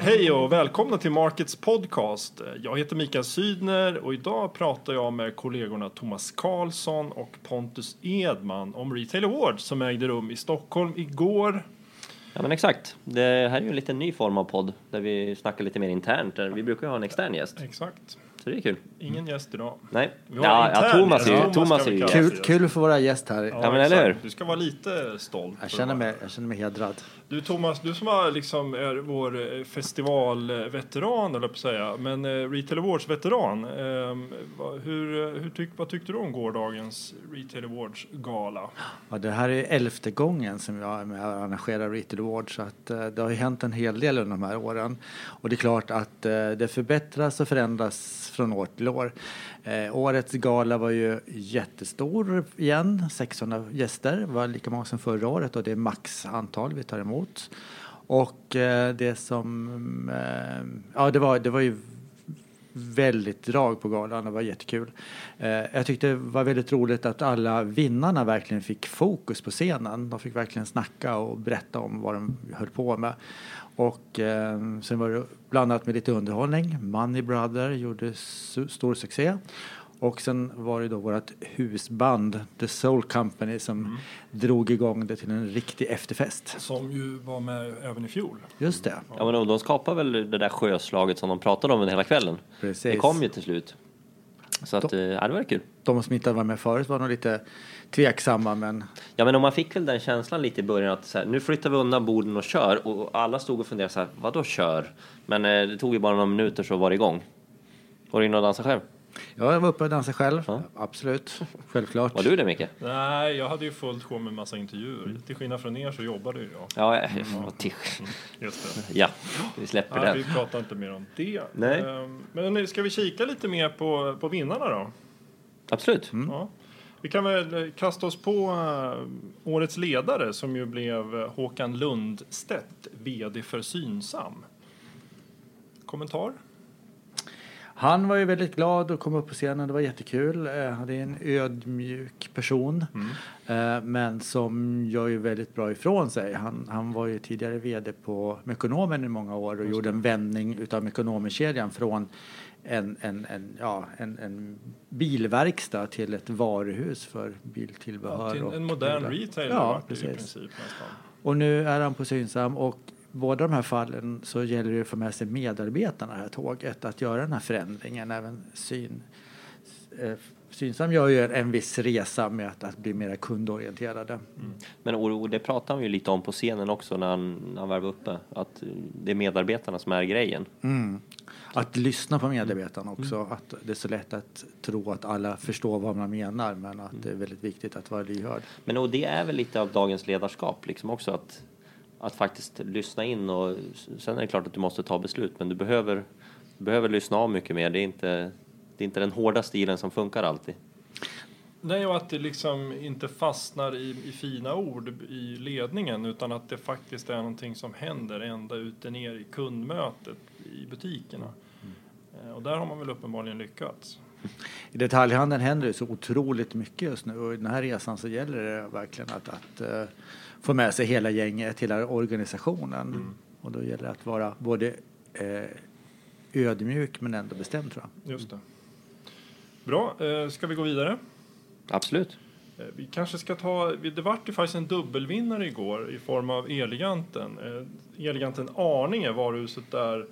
Hej och välkomna till Markets podcast. Jag heter Mikael Sydner och idag pratar jag med kollegorna Thomas Karlsson och Pontus Edman om Retail Awards som ägde rum i Stockholm igår. Ja men exakt. Det här är ju en lite ny form av podd där vi snackar lite mer internt. Vi brukar ju ha en extern gäst. Exakt. Så det är kul. Ingen gäst idag. Nej. Vi har Ja, ja intern Thomas är ju, gäst. Thomas är vi ju kalla gäst. det. Kul, kul att få vara gäst här. Ja, men eller exakt. hur? Du ska vara lite stolt. Jag känner mig, jag känner mig hedrad. Du Thomas, du som är, liksom är vår eh, festivalveteran, eller på att säga, men eh, Retail Awards-veteran. Eh, vad- hur, eh, hur tyck, vad tyckte du om gårdagens Retail Awards-gala? Ja, det här är elfte gången som jag är med och arrangerar Retail Awards så att eh, det har ju hänt en hel del under de här åren. Och det är klart att eh, det förbättras och förändras från år till år. Årets gala var ju jättestor igen, 600 gäster, det var lika många som förra året och det är max antal vi tar emot. Och eh, det som, eh, ja det var, det var ju väldigt drag på galan. Det var jättekul. Eh, jag tyckte det var väldigt roligt att alla vinnarna verkligen fick fokus på scenen. De fick verkligen snacka och berätta om vad de höll på med. Och eh, sen var det blandat med lite underhållning. Money Brother gjorde stor succé. Och sen var det då vårt husband The Soul Company som drog igång det till en riktig efterfest. Som ju var med även i fjol. Just det. Ja men de, de skapar väl det där sjöslaget som de pratade om hela kvällen. Precis. Det kom ju till slut. Så att, eh, ja det var kul. De som inte var med förut var nog lite tveksamma men Ja men om man fick väl den känslan lite i början att så här, nu flyttar vi undan borden och kör och alla stod och funderade så här, vadå kör? Men eh, det tog ju bara några minuter så var det igång. Var du inne och dansade själv? Ja, jag var uppe och dansade själv. Ja. Absolut. Självklart. Var du det Micke? Nej, jag hade ju fullt sjå med massa intervjuer. Till skillnad från er så jobbade ju jag. Ja, vad till- Just det. ja vi släpper Ja, vi den. pratar inte mer om det. Nej. Ehm, Men nu ska vi kika lite mer på, på vinnarna då? Absolut. Ja. Vi kan väl kasta oss på eh, årets ledare som ju blev eh, Håkan Lundstedt, VD för Synsam. Kommentar? Han var ju väldigt glad och kom upp på scenen. Det var jättekul. Eh, Han är en ödmjuk person. Eh, Men som gör ju väldigt bra ifrån sig. Han, han var ju tidigare VD på Mekonomen i många år och gjorde en vändning utav Mekonomenkedjan från en, en, en, ja, en, en bilverkstad till ett varuhus för biltillbehör. Ja, till och en modern prylar. retailer Ja, i princip nästan. Och nu är han på Synsam och båda de här fallen så gäller det att få med sig medarbetarna i det här tåget att göra den här förändringen. Även syn, eh, Synsam gör ju en viss resa med att, att bli mer kundorienterade. Men och, och det pratade han ju lite om på scenen också när han, när han var uppe. Att det är medarbetarna som är grejen. Mm. Att lyssna på medarbetarna också. Att det är så lätt att tro att alla förstår vad man menar men att det är väldigt viktigt att vara lyhörd. Men och det är väl lite av dagens ledarskap liksom också att, att faktiskt lyssna in och sen är det klart att du måste ta beslut men du behöver, du behöver lyssna av mycket mer. Det är inte, det är inte den hårda stilen som funkar alltid. Nej, och att det liksom inte fastnar i, i fina ord i ledningen utan att det faktiskt är någonting som händer ända ute ner i kundmötet i butikerna. Eh, Och där har man väl uppenbarligen lyckats. I detaljhandeln händer det så otroligt mycket just nu och i den här resan så gäller det verkligen att, att eh, få med sig hela gänget, hela organisationen. Och då gäller det att vara både eh, ödmjuk men ändå bestämd tror jag. Just det. Bra, eh, ska vi gå vidare? Absolut. Vi kanske ska ta, det vart ju faktiskt en dubbelvinnare igår i form av Eleganten. Eleganten Arninge, varuhuset där,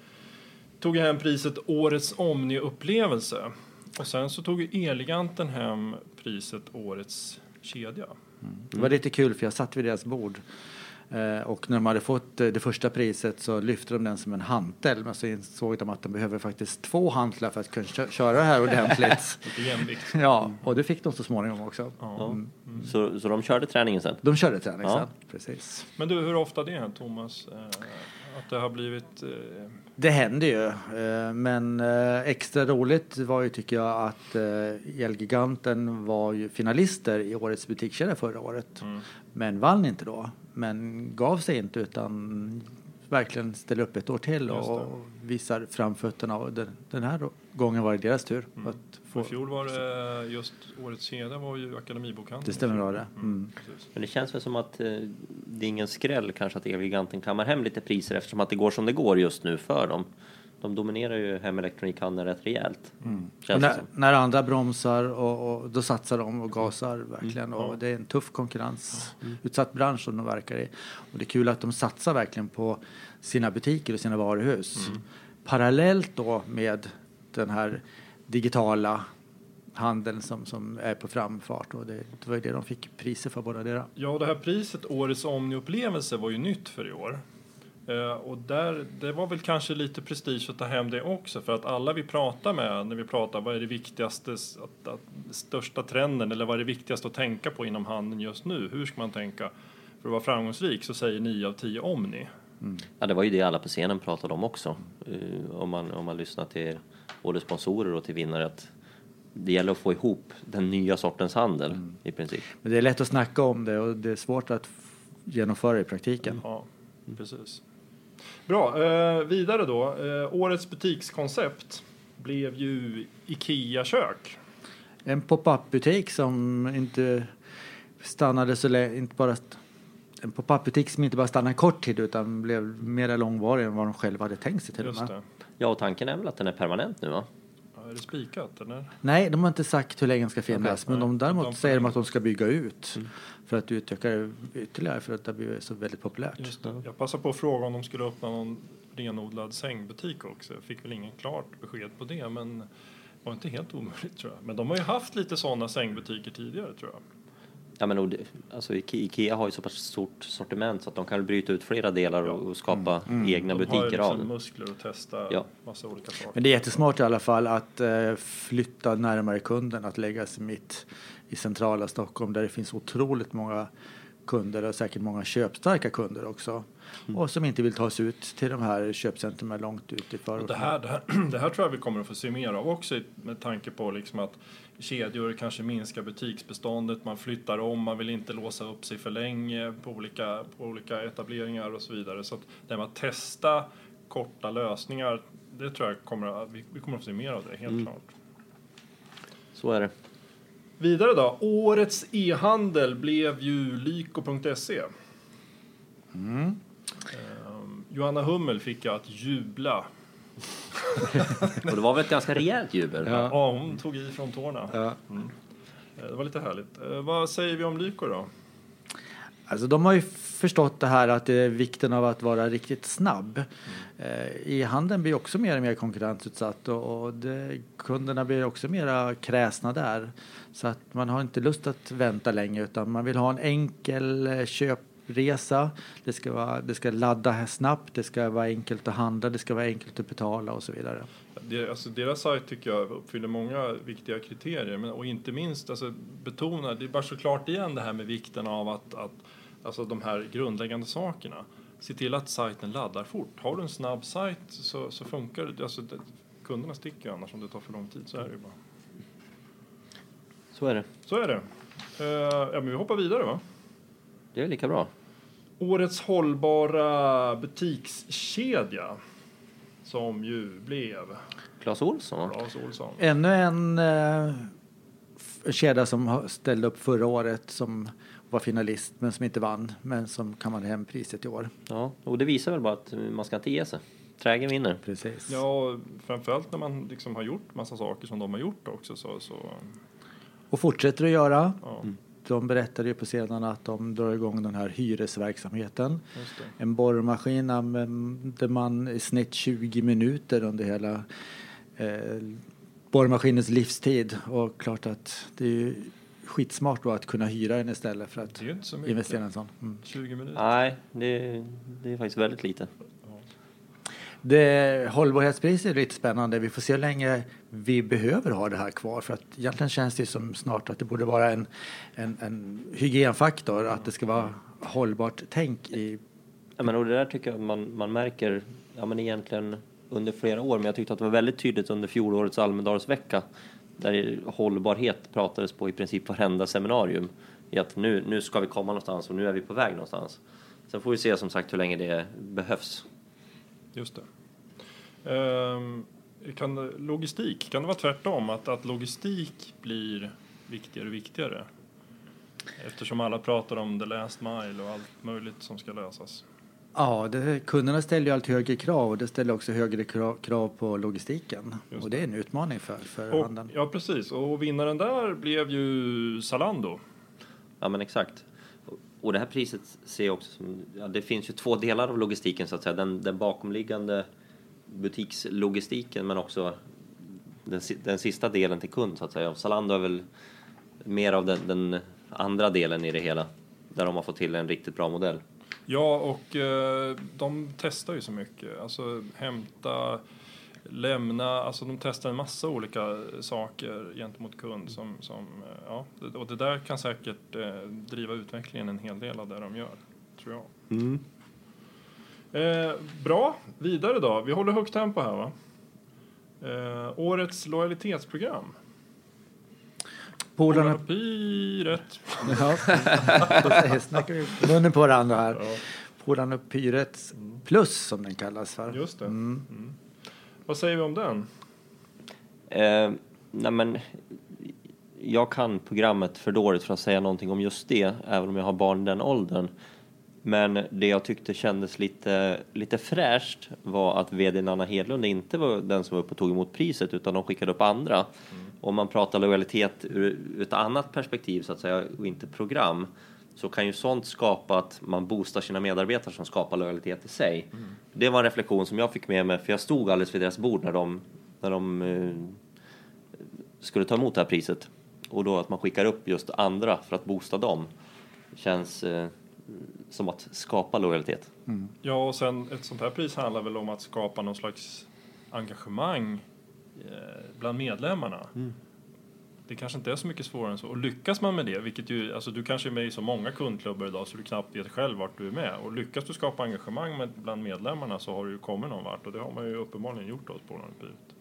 tog hem priset Årets Omni-upplevelse. Och sen så tog Eleganten hem priset Årets kedja. Det var lite kul för jag satt vid deras bord eh, och när de hade fått eh, det första priset så lyfte de den som en hantel men så insåg de att de behöver faktiskt två hantlar för att kunna kö- köra det här ordentligt. Ja, och det fick de så småningom också. Ja. Så, så de körde träningen sen? De körde träning Ja. sen, precis. Men du, hur ofta det är, Thomas? Eh, att det har blivit... Eh, Det händer ju, eh, men eh, extra roligt var ju tycker jag att eh, Elgiganten var ju finalister i årets butikskedja förra året. Mm. Men vann inte då, men gav sig inte utan verkligen ställer upp ett år till det. och visar framfötterna och den, den här gången var det deras tur. Mm. Att I få, fjol var det just årets kedja var ju Akademibokhandeln. det stämmer bra det. Mm. precis. Men det känns väl som att eh, det är ingen skräll kanske att Elgiganten kammar hem lite priser eftersom att det går som det går just nu för dem. De dominerar ju hemelektronikhandeln rätt rejält. Mm. När, när andra bromsar och, och då satsar de och gasar verkligen. Mm. Och det är en tuff konkurrensutsatt bransch som de verkar i. Och det är kul att de satsar verkligen på sina butiker och sina varuhus. Mm. Parallellt då med den här digitala handeln som, som är på framfart. Och det, det var ju det de fick priser för båda deras. Ja, det här priset, Årets Omni-upplevelse, var ju nytt för i år. Eh, och där, det var väl kanske lite prestige att ta hem det också för att alla vi pratar med när vi pratar vad är det viktigaste, att, att, största trenden eller vad är det viktigaste att tänka på inom handeln just nu? Hur ska man tänka för att vara framgångsrik? Så säger 9 av 10 Omni. Ja, det var ju det alla på scenen pratade om också. Eh, om, man, om man lyssnar till både sponsorer och till vinnare att det gäller att få ihop den nya sortens handel i princip. Men det är lätt att snacka om det och det är svårt att genomföra i praktiken. Ja, precis. Bra, eh, vidare då. Eh, årets butikskoncept blev ju IKEA-kök. En pop-up-butik som inte stannade så länge, inte bara st- en pop-up-butik som inte bara stannade en kort tid utan blev mer långvarig än vad de själva hade tänkt sig till och Just med. det. Ja, och tanken är väl att den är permanent nu va? Ja, är det spikat eller? Nej, de har inte sagt hur länge den ska finnas, men de, däremot de- säger de att de ska bygga ut för att utöka det ytterligare för att det blivit så väldigt populärt. Just det. Jag passade på att fråga om de skulle öppna någon renodlad sängbutik också. Jag fick väl ingen klart besked på det, men det var inte helt omöjligt tror jag. Men de har ju haft lite sådana sängbutiker tidigare tror jag. Ja, men alltså, Ike- Ikea har ju så pass stort sortiment så att de kan bryta ut flera delar och, och skapa egna de butiker har ju liksom av det. muskler att testa Ja. massa olika saker. Men det är jättesmart i alla fall att eh, flytta närmare kunden, att lägga sig mitt i centrala Stockholm där det finns otroligt många kunder och säkert många köpstarka kunder också. Och som inte vill ta sig ut till de här köpcentrumen långt ut i förorten. det, här, det, här, det här tror jag vi kommer att få se mer av också med tanke på liksom att kedjor kanske minskar butiksbeståndet, man flyttar om, man vill inte låsa upp sig för länge på olika, på olika etableringar och så vidare. Så att det här med att testa korta lösningar, det tror jag kommer att, vi, vi kommer att få se mer av det, helt Mm. klart. Så är det. Vidare då, årets e-handel blev ju lyko.se. Mm. Ehm, Johanna Hummel fick jag att jubla. Och det var väl ett ganska rejält jubel? Ja. Ja, hon tog i från tårna. Ja. Mm. Eh, Det var lite härligt. Eh, Vad säger vi om Lyko då? Alltså de har ju förstått det här att det är vikten av att vara riktigt snabb. Eh, E-handeln blir också mer och mer konkurrensutsatt och, och det, kunderna blir också mera kräsna där. Så att man har inte lust att vänta länge utan man vill ha en enkel eh, köpresa. Det ska, vara, det ska ladda snabbt, det ska vara enkelt att handla, det ska vara enkelt att betala och så vidare. Det, alltså deras sajt tycker jag uppfyller många viktiga kriterier men, och inte minst alltså, betona, det är bara såklart igen det här med vikten av att, att alltså de här grundläggande sakerna. Se till att sajten laddar fort. Har du en snabb sajt så, så funkar det. Alltså, det. Kunderna sticker ju annars om det tar för lång tid. Så är det ju bara. Så är det. Så är det. Eh, ja, men vi hoppar vidare va? Det är lika bra. Årets hållbara butikskedja som ju blev Clas Ohlson va? Clas Ohlson. Ännu en eh, kedja som har- ställde upp förra året som var finalist men som inte vann men som kan man hem priset i år. Ja, och det visar väl bara att man ska inte ge sig. Trägen vinner. Precis. Ja, framförallt när man liksom har gjort massa saker som de har gjort också så, så Och fortsätter att göra. ja, De berättade ju på scenen att de drar igång den här hyresverksamheten. just det. En borrmaskin använde man i snitt 20 minuter under hela eh, borrmaskinens livstid. Och klart att det är ju skitsmart då att kunna hyra den istället för att investera i en sån. Mm. 20 minuter. Nej, det, det är faktiskt väldigt lite. Det, hållbarhetspriset är lite spännande. Vi får se hur länge vi behöver ha det här kvar. För att egentligen känns det som snart att det borde vara en, en, en hygienfaktor. Att det ska vara hållbart tänk i Ja, men och det där tycker jag man, man märker ja, men egentligen under flera år, men jag tyckte att det var väldigt tydligt under fjolårets Almedalsvecka där hållbarhet pratades på i princip varenda seminarium. I att nu, nu ska vi komma någonstans och nu är vi på väg någonstans. Sen får vi se som sagt hur länge det behövs. Just det. Um, kan, logistik, kan det vara tvärtom? Att, att logistik blir viktigare och viktigare? Eftersom alla pratar om the last mile och allt möjligt som ska lösas. Ja, det, kunderna ställer ju allt högre krav och det ställer också högre krav, krav på logistiken. Just och det är en utmaning för, för Och, handeln. ja, precis. Och vinnaren där blev ju Zalando. Ja men exakt. Och det här priset ser jag också som, ja, det finns ju två delar av logistiken så att säga. Den, den bakomliggande butikslogistiken men också den, den sista delen till kund så att säga. Och Zalando är väl mer av den, den andra delen i det hela. Där de har fått till en riktigt bra modell. Ja, och eh, de testar ju så mycket. Alltså hämta, lämna, alltså de testar en massa olika saker gentemot kund som, som eh, ja, och det där kan säkert eh, driva utvecklingen en hel del av det de gör, tror jag. Eh, bra, vidare då. Vi håller högt tempo här va? Årets lojalitetsprogram. Polarna... Pyret. Ja, snackar vi munnen på varandra här. Ja, Polarna Pyrets plus som den kallas för. just det. Mm. Mm. Vad säger vi om den? Eh, nej men, jag kan programmet för dåligt för att säga någonting om just det, även om jag har barn i den åldern. Men det jag tyckte kändes lite, lite fräscht var att vd Anna Hedlund inte var den som var uppe och tog emot priset utan de skickade upp andra. Om man pratar lojalitet ur, ur ett annat perspektiv så att säga och inte program så kan ju sånt skapa att man boostar sina medarbetare som skapar lojalitet i sig. Det var en reflektion som jag fick med mig för jag stod alldeles vid deras bord när de, när de eh, skulle ta emot det här priset. Och då att man skickar upp just andra för att boosta dem känns eh, som att skapa lojalitet. Ja, och sen ett sånt här pris handlar väl om att skapa någon slags engagemang bland medlemmarna. Det kanske inte är så mycket svårare än så. Och lyckas man med det, vilket ju, alltså du kanske är med i så många kundklubbar idag så du knappt vet själv vart du är med. Och lyckas du skapa engagemang med, bland medlemmarna så har du ju kommit någon vart och det har man ju uppenbarligen gjort hos Polarnepyret.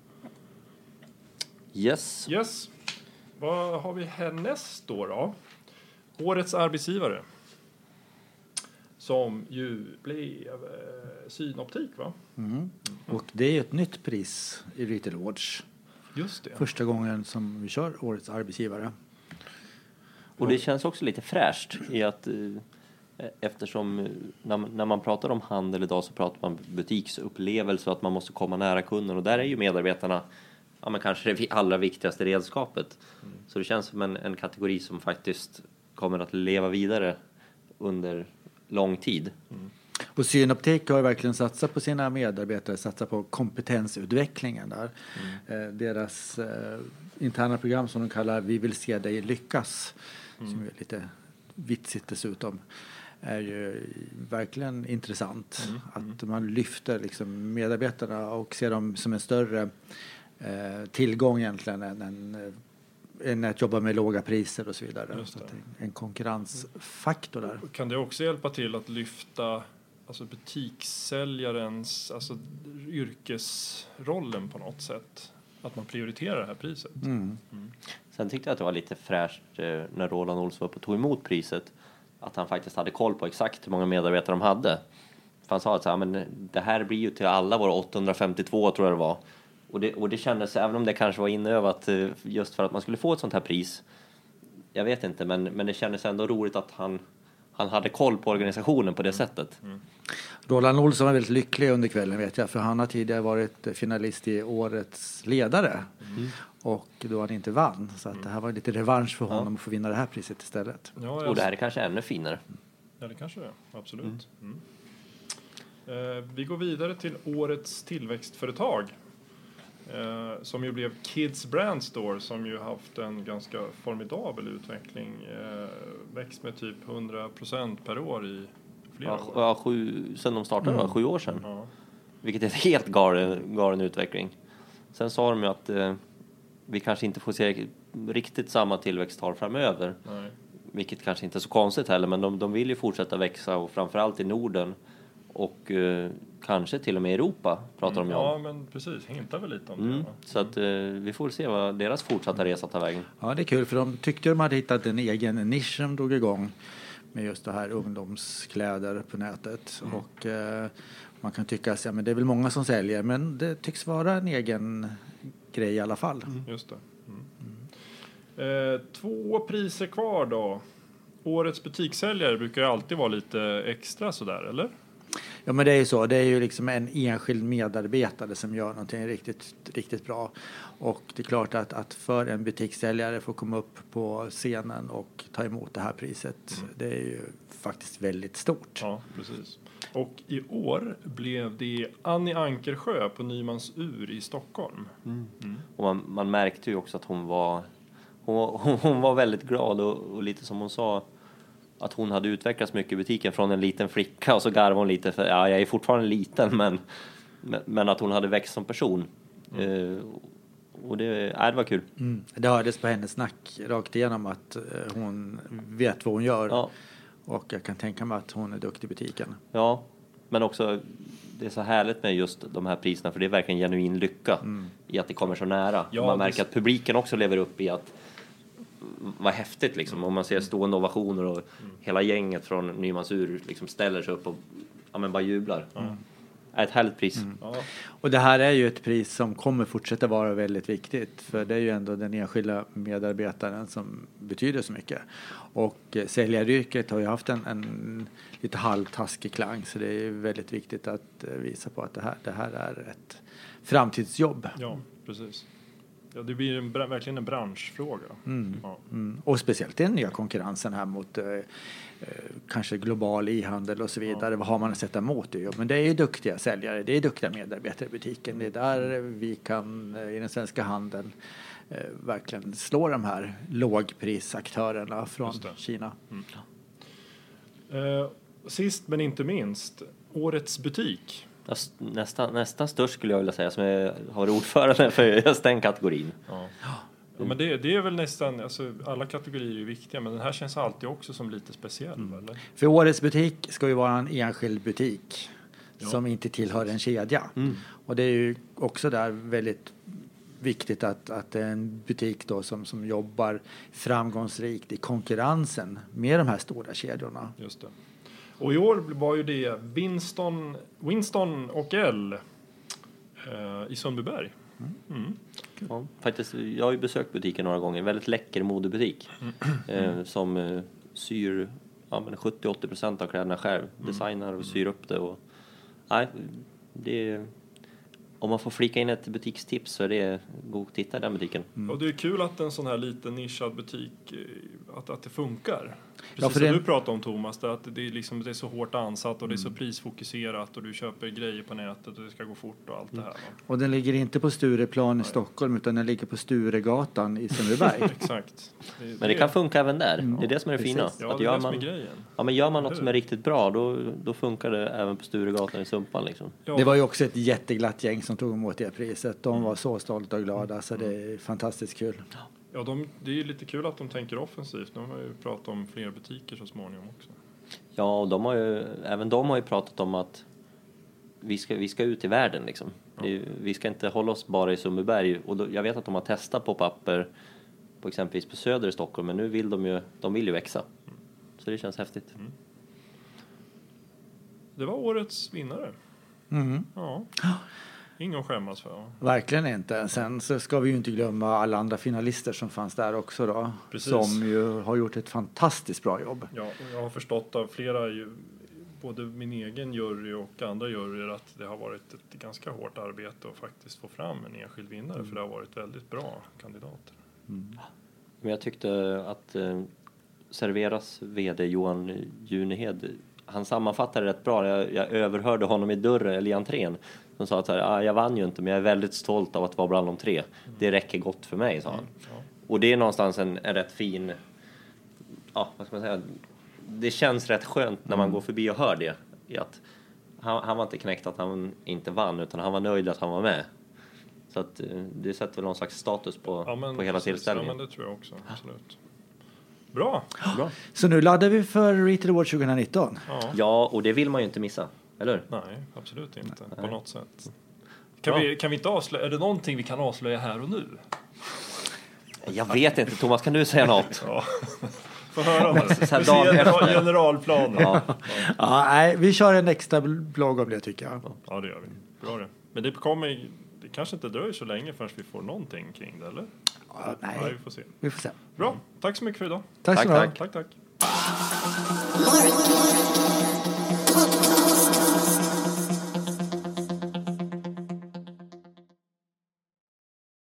Yes. Yes, vad har vi härnäst då, då? Årets arbetsgivare. Som ju blev eh, Synoptik va? Mm. Och det är ju ett nytt pris i Retail Awards. Just det. Första gången som vi kör Årets arbetsgivare. Och det känns också lite fräscht i att eh, eftersom eh, när, man- när man pratar om handel idag så pratar man butiksupplevelse och att man måste komma nära kunden och där är ju medarbetarna ja, men kanske det allra viktigaste redskapet. Så det känns som en, en kategori som faktiskt kommer att leva vidare under lång tid. Och Synoptik har verkligen satsat på sina medarbetare, satsat på kompetensutvecklingen där. Eh, deras eh, interna program som de kallar Vi vill se dig lyckas, som är lite vitsigt dessutom, är ju verkligen intressant. Att man lyfter liksom medarbetarna och ser dem som en större eh, tillgång egentligen än, än, eh, än att jobba med låga priser och så vidare. Så en konkurrensfaktor där. Kan det också hjälpa till att lyfta alltså butikssäljarens alltså yrkesrollen på något sätt? Att man prioriterar det här priset? Mm. Sen tyckte jag att det var lite fräscht eh, när Roland Olsson var och tog emot priset. Att han faktiskt hade koll på exakt hur många medarbetare de hade. För han sa att så här, men det här blir ju till alla våra 852 tror jag det var. Och det, och det kändes, även om det kanske var inövat eh, just för att man skulle få ett sånt här pris. Jag vet inte, men, men det kändes ändå roligt att han, han hade koll på organisationen på det sättet. Roland Olsson var väldigt lycklig under kvällen vet jag, för han har tidigare varit finalist i Årets ledare. Och då han inte vann. Så att det här var lite revansch för honom att få vinna det här priset istället. Ja, Och det här är kanske ännu finare. Ja, det kanske det är. Absolut. Mm. Eh, vi går vidare till årets tillväxtföretag. Eh, som ju blev Kids Brand Store som ju haft en ganska formidabel utveckling. Eh, växt med typ 100% per år i flera Ja, år. ja, sju, sen de startade, va? sju år sedan. Ja. Vilket är en helt galen, galen utveckling. Sen sa de ju att eh, vi kanske inte får se riktigt samma tillväxttal framöver. Nej. Vilket kanske inte är så konstigt heller, men de, de vill ju fortsätta växa och framförallt i Norden. Och eh, kanske till och med Europa pratar de ju Ja, om. men precis. Hintar väl lite om det. Mm, va? så att eh, vi får se vad deras fortsatta resa tar vägen. Ja, det är kul för de tyckte de hade hittat en egen nisch som drog igång med just det här ungdomskläder på nätet. Och eh, man kan tycka att ja, men det är väl många som säljer men det tycks vara en egen grej i alla fall. Just det. Mm. Eh, två priser kvar då. Årets butikssäljare brukar ju alltid vara lite extra sådär, eller? Ja men det är ju så, det är ju liksom en enskild medarbetare som gör någonting riktigt, riktigt bra. Och det är klart att, att för en butikssäljare få komma upp på scenen och ta emot det här priset, det är ju faktiskt väldigt stort. Ja, precis. Och i år blev det Annie Ankersjö på Nymans ur i Stockholm. Och man, man märkte ju också att hon var, hon, hon, hon var väldigt glad och, och lite som hon sa att hon hade utvecklats mycket i butiken från en liten flicka och så garvade hon lite för ja, jag är fortfarande liten men, men, att hon hade växt som person. Eh, och det, ja, det var kul. Mm. Det hördes på hennes snack rakt igenom att eh, hon vet vad hon gör. Ja, Och jag kan tänka mig att hon är duktig i butiken. ja, men också det är så härligt med just de här priserna för det är verkligen genuin lycka i att det kommer så nära. Ja, man det- märker att publiken också lever upp i att vad häftigt liksom. Om man ser stående ovationer och hela gänget från Nymans ur liksom ställer sig upp och ja, men bara jublar. Ett härligt pris. Ja, Och det här är ju ett pris som kommer fortsätta vara väldigt viktigt för det är ju ändå den enskilda medarbetaren som betyder så mycket. Och eh, säljaryrket har ju haft en, en lite halvtaskig klang så det är ju väldigt viktigt att eh, visa på att det här, det här är ett framtidsjobb. ja precis. Ja, det blir en, verkligen en branschfråga. Ja. Mm. Och speciellt den nya konkurrensen här mot eh, eh, kanske global e-handel och så vidare. Vad har man att sätta emot det? Men det är ju duktiga säljare, det är duktiga medarbetare i butiken. Det är där vi kan eh, i den svenska handeln eh, verkligen slå de här lågprisaktörerna från. Kina. Mm. Eh, sist men inte minst, Årets butik. Ja, s- Nästan, nästan störst skulle jag vilja säga som är, har varit ordförande för just den kategorin. Ja. Ja, men det, det är väl nästan, alltså, alla kategorier är viktiga men den här känns alltid också som lite speciell. Eller? För årets butik ska ju vara en enskild butik som inte tillhör en kedja. Och det är ju också där väldigt viktigt att, att det är en butik då som, som jobbar framgångsrikt i konkurrensen med de här stora kedjorna. Just det. Och i år var ju det Winston, Winston och L eh, i Sundbyberg. Mm. Ja, faktiskt, jag har ju besökt butiken några gånger. Väldigt läcker modebutik. Eh, som eh, syr ja, men 70-80 procent av kläderna själv. Designar och syr upp det. Och, nej, det är, om man får flika in ett butikstips så är det gå och titta i den butiken. Och det är kul att en sån här liten nischad butik, eh, att, att det funkar. Precis Ja, för som det- du pratade om Thomas, det, att det är, liksom, det är så hårt ansatt och det är så prisfokuserat och du köper grejer på nätet och det ska gå fort och allt det här. Va? Och den ligger inte på Stureplan i Stockholm utan den ligger på Sturegatan i Sundbyberg. Exakt. Men det kan funka även där. Det är det som är det fina. precis. Ja, att det gör det man, ja, men gör man något som är riktigt bra då, då funkar det även på Sturegatan i Sumpan. Liksom. Ja, Det var ju också ett jätteglatt gäng som tog emot det priset. De var så stolta och glada så det är fantastiskt kul. ja de, det är ju lite kul att de tänker offensivt. De har ju pratat om fler butiker så småningom också. Ja, och de har ju, även de har ju pratat om att vi ska, vi ska ut i världen liksom. Det, vi ska inte hålla oss bara i Sundbyberg. Och då, jag vet att de har testat pop-upper på exempelvis på Söder i Stockholm, men nu vill de ju, de vill ju växa. Så det känns häftigt. Det var årets vinnare. Mm. Ja. Ingen att skämmas för. Verkligen inte. Sen så ska vi ju inte glömma alla andra finalister som fanns där också då. Precis. Som ju har gjort ett fantastiskt bra jobb. Ja, och jag har förstått av flera, både min egen jury och andra juryer, att det har varit ett ganska hårt arbete att faktiskt få fram en enskild vinnare, för det har varit väldigt bra kandidater. Men jag tyckte att eh, Serveras VD Johan Junehed, han sammanfattade rätt bra. Jag, jag överhörde honom i dörren, eller i entrén. Som sa att så här, ah, jag vann ju inte men jag är väldigt stolt av att vara bland de tre. Det räcker gott för mig, sa han. Ja. Och det är någonstans en, en rätt fin, ja vad ska man säga, det känns rätt skönt när man går förbi och hör det. I att han, han var inte knäckt att han inte vann utan han var nöjd att han var med. Så att eh, det sätter väl någon slags status på, Ja, men på hela precis. Ja, tillställningen. men det tror jag också. Absolut. Bra. Bra. Så nu laddar vi för Retail Award 2019. Ja. Ja, och det vill man ju inte missa, eller? Nej, absolut inte. På Nej. något sätt. Kan Bra. vi, kan vi inte avslöja, är det någonting vi kan avslöja här och nu? Jag vet inte, Thomas kan du säga något? Ja. Få höra om det. Så general- generalplanen. Ja. Ja. Ja, nej, vi kör en extra blogg om det tycker jag. ja, det gör vi. Bra det. Men det kommer... Det kanske inte dröjer så länge förrän vi får någonting kring det, eller? Ja, Ja, nej, vi får se. vi får se. Bra. Tack så mycket för idag. Tack så Tack, mycket. tack. Tack, tack.